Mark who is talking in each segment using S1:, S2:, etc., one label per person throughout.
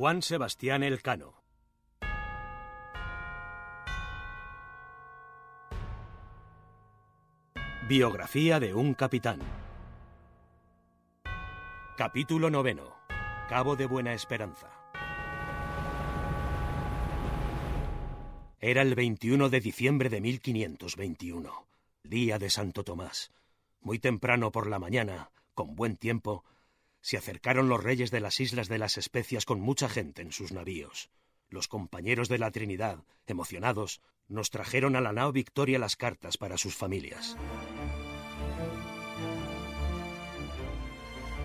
S1: Juan Sebastián Elcano. Biografía de un capitán. Capítulo noveno. Cabo de Buena Esperanza. Era el 21 de diciembre de 1521, día de Santo Tomás. Muy temprano por la mañana, con buen tiempo, se acercaron los reyes de las islas de las especias con mucha gente en sus navíos. Los compañeros de la Trinidad, emocionados, nos trajeron a la nao Victoria las cartas para sus familias.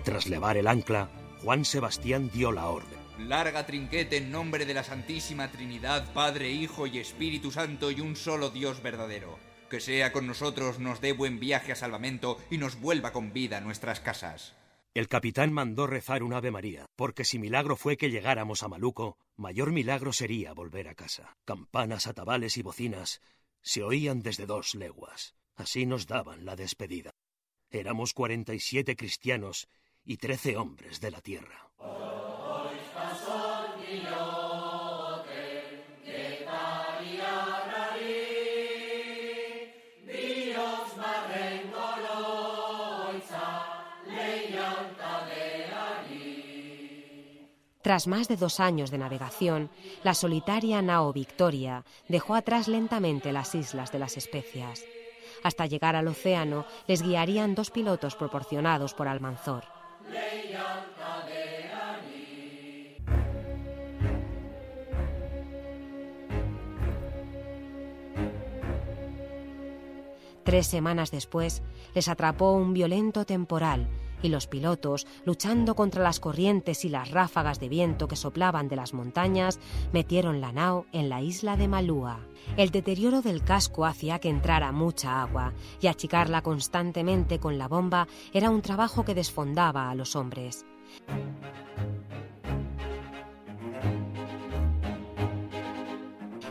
S1: Tras levar el ancla, Juan Sebastián dio la orden.
S2: Larga trinquete en nombre de la Santísima Trinidad, Padre, Hijo y Espíritu Santo y un solo Dios verdadero. Que sea con nosotros, nos dé buen viaje a salvamento y nos vuelva con vida a nuestras casas.
S1: El capitán mandó rezar un Ave María, porque si milagro fue que llegáramos a Maluco, mayor milagro sería volver a casa. Campanas, atabales y bocinas se oían desde dos leguas. Así nos daban la despedida. Éramos cuarenta y siete cristianos y trece hombres de la tierra.
S3: Tras más de dos años de navegación, la solitaria nao Victoria dejó atrás lentamente las islas de las especias. Hasta llegar al océano les guiarían dos pilotos proporcionados por Almanzor. Tres semanas después, les atrapó un violento temporal y los pilotos, luchando contra las corrientes y las ráfagas de viento que soplaban de las montañas, metieron la nao en la isla de Malúa. El deterioro del casco hacía que entrara mucha agua y achicarla constantemente con la bomba era un trabajo que desfondaba a los hombres.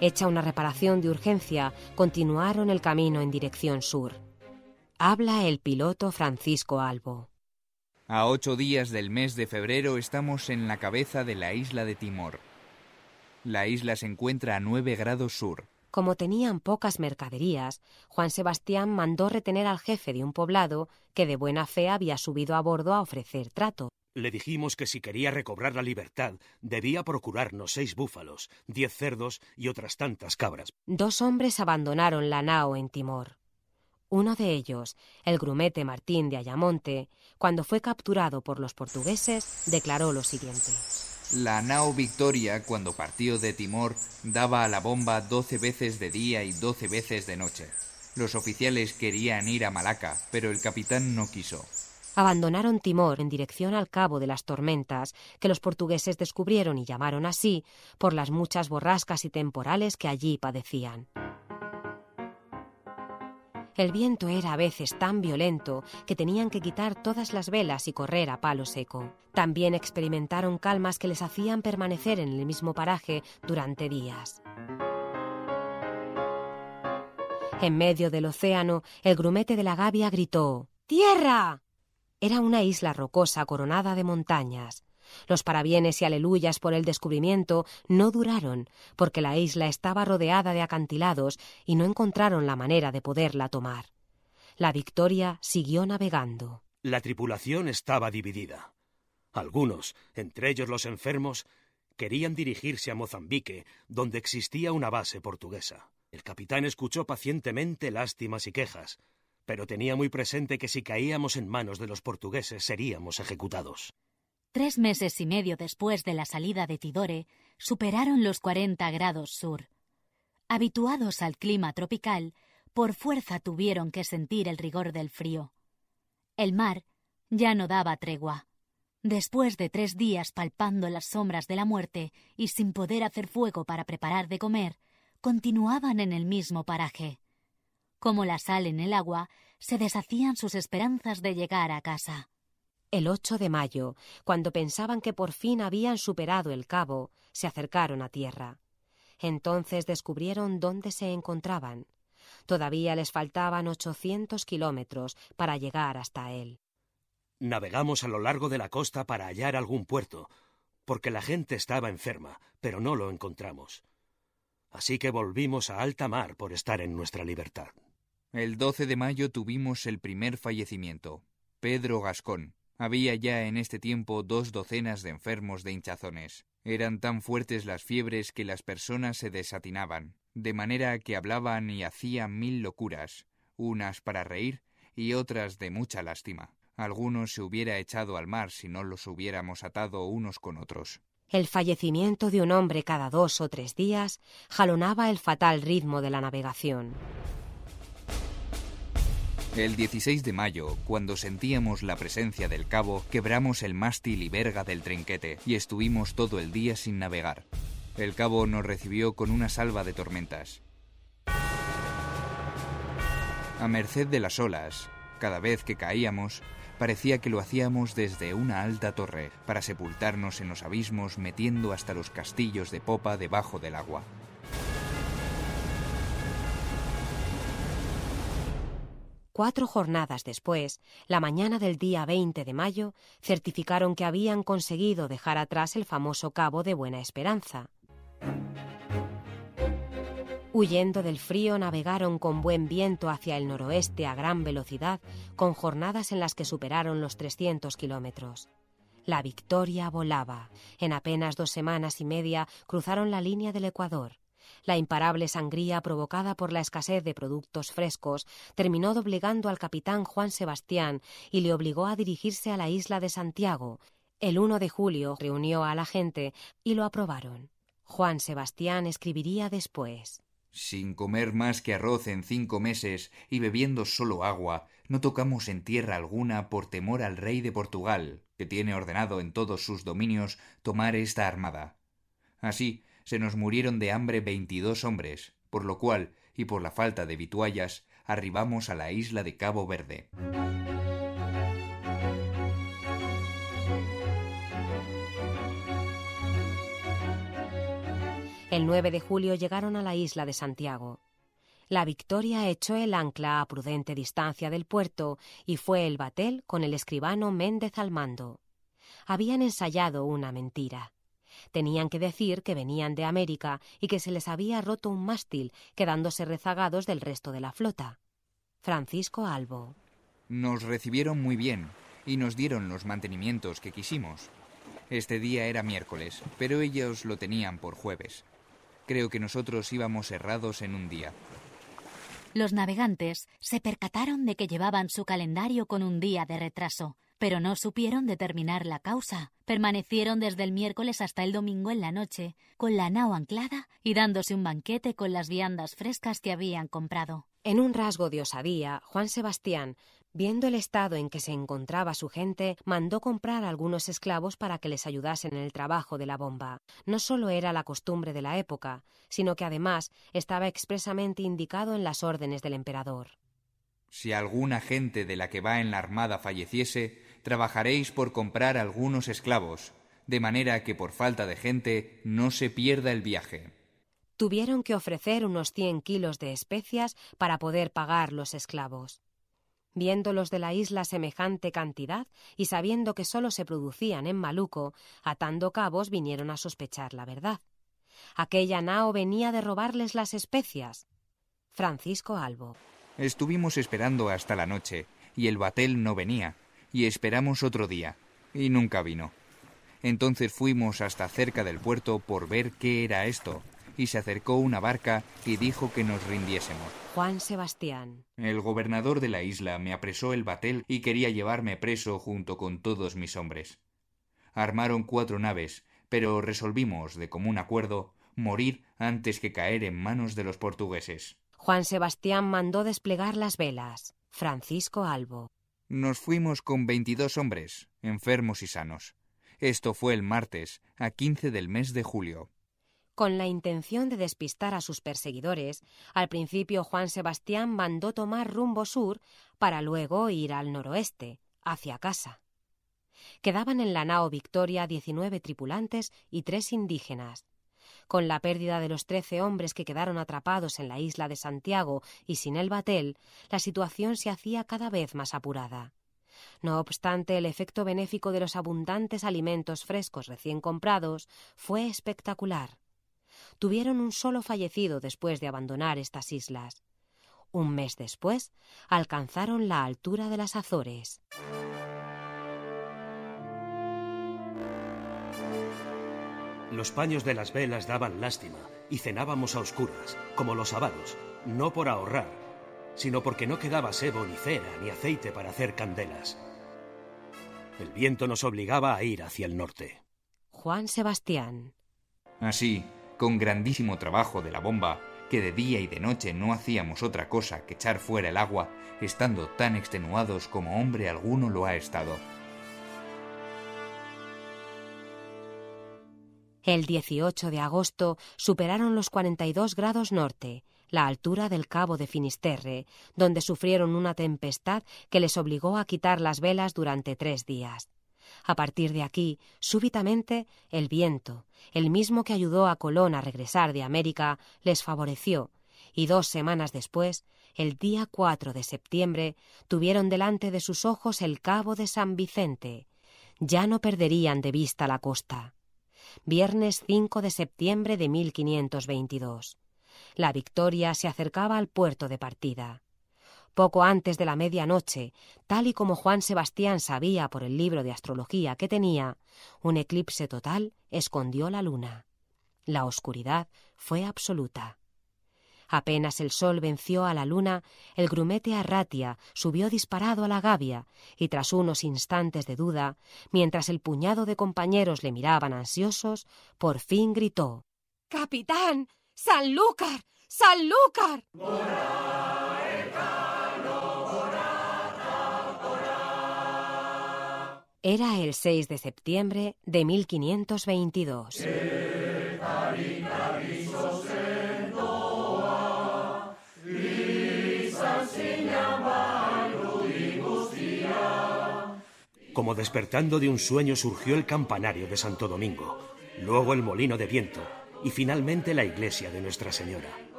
S3: Hecha una reparación de urgencia, continuaron el camino en dirección sur. Habla el piloto Francisco Albo.
S2: A ocho días del mes de febrero estamos en la cabeza de la isla de Timor. La isla se encuentra a nueve grados sur.
S3: Como tenían pocas mercaderías, Juan Sebastián mandó retener al jefe de un poblado que de buena fe había subido a bordo a ofrecer trato.
S1: Le dijimos que si quería recobrar la libertad, debía procurarnos seis búfalos, diez cerdos y otras tantas cabras.
S3: Dos hombres abandonaron la nao en Timor. Uno de ellos, el grumete Martín de Ayamonte, cuando fue capturado por los portugueses, declaró lo siguiente.
S2: La nao Victoria, cuando partió de Timor, daba a la bomba doce veces de día y doce veces de noche. Los oficiales querían ir a Malaca, pero el capitán no quiso.
S3: Abandonaron Timor en dirección al Cabo de las Tormentas, que los portugueses descubrieron y llamaron así por las muchas borrascas y temporales que allí padecían. El viento era a veces tan violento que tenían que quitar todas las velas y correr a palo seco. También experimentaron calmas que les hacían permanecer en el mismo paraje durante días. En medio del océano, el grumete de la gavia gritó ¡Tierra! Era una isla rocosa coronada de montañas. Los parabienes y aleluyas por el descubrimiento no duraron, porque la isla estaba rodeada de acantilados y no encontraron la manera de poderla tomar. La Victoria siguió navegando.
S1: La tripulación estaba dividida. Algunos, entre ellos los enfermos, querían dirigirse a Mozambique, donde existía una base portuguesa. El capitán escuchó pacientemente lástimas y quejas, pero tenía muy presente que si caíamos en manos de los portugueses seríamos ejecutados.
S4: Tres meses y medio después de la salida de Tidore, superaron los 40 grados sur. Habituados al clima tropical, por fuerza tuvieron que sentir el rigor del frío. El mar ya no daba tregua. Después de tres días palpando las sombras de la muerte y sin poder hacer fuego para preparar de comer, continuaban en el mismo paraje. Como la sal en el agua, se deshacían sus esperanzas de llegar a casa.
S3: El 8 de mayo, cuando pensaban que por fin habían superado el cabo, se acercaron a tierra. Entonces descubrieron dónde se encontraban. Todavía les faltaban 800 kilómetros para llegar hasta él.
S1: Navegamos a lo largo de la costa para hallar algún puerto, porque la gente estaba enferma, pero no lo encontramos. Así que volvimos a alta mar por estar en nuestra libertad.
S2: El 12 de mayo tuvimos el primer fallecimiento. Pedro Gascón. Había ya en este tiempo dos docenas de enfermos de hinchazones. Eran tan fuertes las fiebres que las personas se desatinaban, de manera que hablaban y hacían mil locuras, unas para reír y otras de mucha lástima. Algunos se hubiera echado al mar si no los hubiéramos atado unos con otros.
S3: El fallecimiento de un hombre cada dos o tres días jalonaba el fatal ritmo de la navegación.
S2: El 16 de mayo, cuando sentíamos la presencia del cabo, quebramos el mástil y verga del trinquete y estuvimos todo el día sin navegar. El cabo nos recibió con una salva de tormentas. A merced de las olas, cada vez que caíamos, parecía que lo hacíamos desde una alta torre, para sepultarnos en los abismos metiendo hasta los castillos de popa debajo del agua.
S3: Cuatro jornadas después, la mañana del día 20 de mayo, certificaron que habían conseguido dejar atrás el famoso Cabo de Buena Esperanza. Huyendo del frío, navegaron con buen viento hacia el noroeste a gran velocidad, con jornadas en las que superaron los 300 kilómetros. La victoria volaba. En apenas dos semanas y media cruzaron la línea del Ecuador. La imparable sangría provocada por la escasez de productos frescos terminó doblegando al capitán Juan Sebastián y le obligó a dirigirse a la isla de Santiago. El 1 de julio reunió a la gente y lo aprobaron. Juan Sebastián escribiría después.
S2: Sin comer más que arroz en cinco meses y bebiendo solo agua, no tocamos en tierra alguna por temor al rey de Portugal, que tiene ordenado en todos sus dominios tomar esta armada. Así, se nos murieron de hambre veintidós hombres, por lo cual, y por la falta de vituallas, arribamos a la isla de Cabo Verde.
S3: El 9 de julio llegaron a la isla de Santiago. La Victoria echó el ancla a prudente distancia del puerto y fue el batel con el escribano Méndez al mando. Habían ensayado una mentira. Tenían que decir que venían de América y que se les había roto un mástil, quedándose rezagados del resto de la flota. Francisco Albo.
S2: Nos recibieron muy bien y nos dieron los mantenimientos que quisimos. Este día era miércoles, pero ellos lo tenían por jueves. Creo que nosotros íbamos errados en un día.
S4: Los navegantes se percataron de que llevaban su calendario con un día de retraso, pero no supieron determinar la causa. Permanecieron desde el miércoles hasta el domingo en la noche, con la nao anclada y dándose un banquete con las viandas frescas que habían comprado.
S3: En un rasgo de osadía, Juan Sebastián, viendo el estado en que se encontraba su gente, mandó comprar algunos esclavos para que les ayudasen en el trabajo de la bomba. No solo era la costumbre de la época, sino que además estaba expresamente indicado en las órdenes del emperador.
S2: Si alguna gente de la que va en la armada falleciese, trabajaréis por comprar algunos esclavos, de manera que por falta de gente no se pierda el viaje.
S3: Tuvieron que ofrecer unos cien kilos de especias para poder pagar los esclavos. Viendo los de la isla semejante cantidad y sabiendo que sólo se producían en Maluco, atando cabos vinieron a sospechar la verdad. Aquella nao venía de robarles las especias. Francisco Albo.
S2: Estuvimos esperando hasta la noche, y el batel no venía, y esperamos otro día, y nunca vino. Entonces fuimos hasta cerca del puerto por ver qué era esto, y se acercó una barca y dijo que nos rindiésemos.
S3: Juan Sebastián.
S2: El gobernador de la isla me apresó el batel y quería llevarme preso junto con todos mis hombres. Armaron cuatro naves, pero resolvimos, de común acuerdo, morir antes que caer en manos de los portugueses.
S3: Juan Sebastián mandó desplegar las velas. Francisco Albo.
S2: Nos fuimos con veintidós hombres, enfermos y sanos. Esto fue el martes, a quince del mes de julio.
S3: Con la intención de despistar a sus perseguidores, al principio Juan Sebastián mandó tomar rumbo sur para luego ir al noroeste, hacia casa. Quedaban en la nao Victoria diecinueve tripulantes y tres indígenas. Con la pérdida de los trece hombres que quedaron atrapados en la isla de Santiago y sin el batel, la situación se hacía cada vez más apurada. No obstante, el efecto benéfico de los abundantes alimentos frescos recién comprados fue espectacular. Tuvieron un solo fallecido después de abandonar estas islas. Un mes después, alcanzaron la altura de las Azores.
S1: Los paños de las velas daban lástima y cenábamos a oscuras, como los sábados, no por ahorrar, sino porque no quedaba sebo ni cera ni aceite para hacer candelas. El viento nos obligaba a ir hacia el norte.
S3: Juan Sebastián.
S2: Así, con grandísimo trabajo de la bomba, que de día y de noche no hacíamos otra cosa que echar fuera el agua, estando tan extenuados como hombre alguno lo ha estado.
S3: El 18 de agosto superaron los 42 grados norte, la altura del cabo de Finisterre, donde sufrieron una tempestad que les obligó a quitar las velas durante tres días. A partir de aquí, súbitamente, el viento, el mismo que ayudó a Colón a regresar de América, les favoreció, y dos semanas después, el día 4 de septiembre, tuvieron delante de sus ojos el cabo de San Vicente. Ya no perderían de vista la costa. Viernes 5 de septiembre de 1522. La victoria se acercaba al puerto de partida. Poco antes de la medianoche, tal y como Juan Sebastián sabía por el libro de astrología que tenía, un eclipse total escondió la luna. La oscuridad fue absoluta. Apenas el sol venció a la luna, el grumete Arratia subió disparado a la gavia y tras unos instantes de duda, mientras el puñado de compañeros le miraban ansiosos, por fin gritó Capitán. Sanlúcar. Sanlúcar. Era el 6 de septiembre de 1522.
S1: Como despertando de un sueño surgió el campanario de Santo Domingo, luego el molino de viento, y finalmente la iglesia de Nuestra Señora.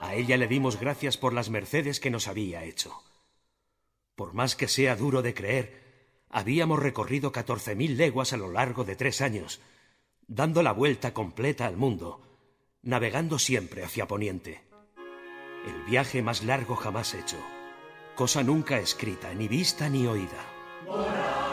S1: A ella le dimos gracias por las mercedes que nos había hecho. Por más que sea duro de creer, habíamos recorrido catorce mil leguas a lo largo de tres años, dando la vuelta completa al mundo, navegando siempre hacia Poniente. El viaje más largo jamás hecho, cosa nunca escrita, ni vista ni oída. Lord.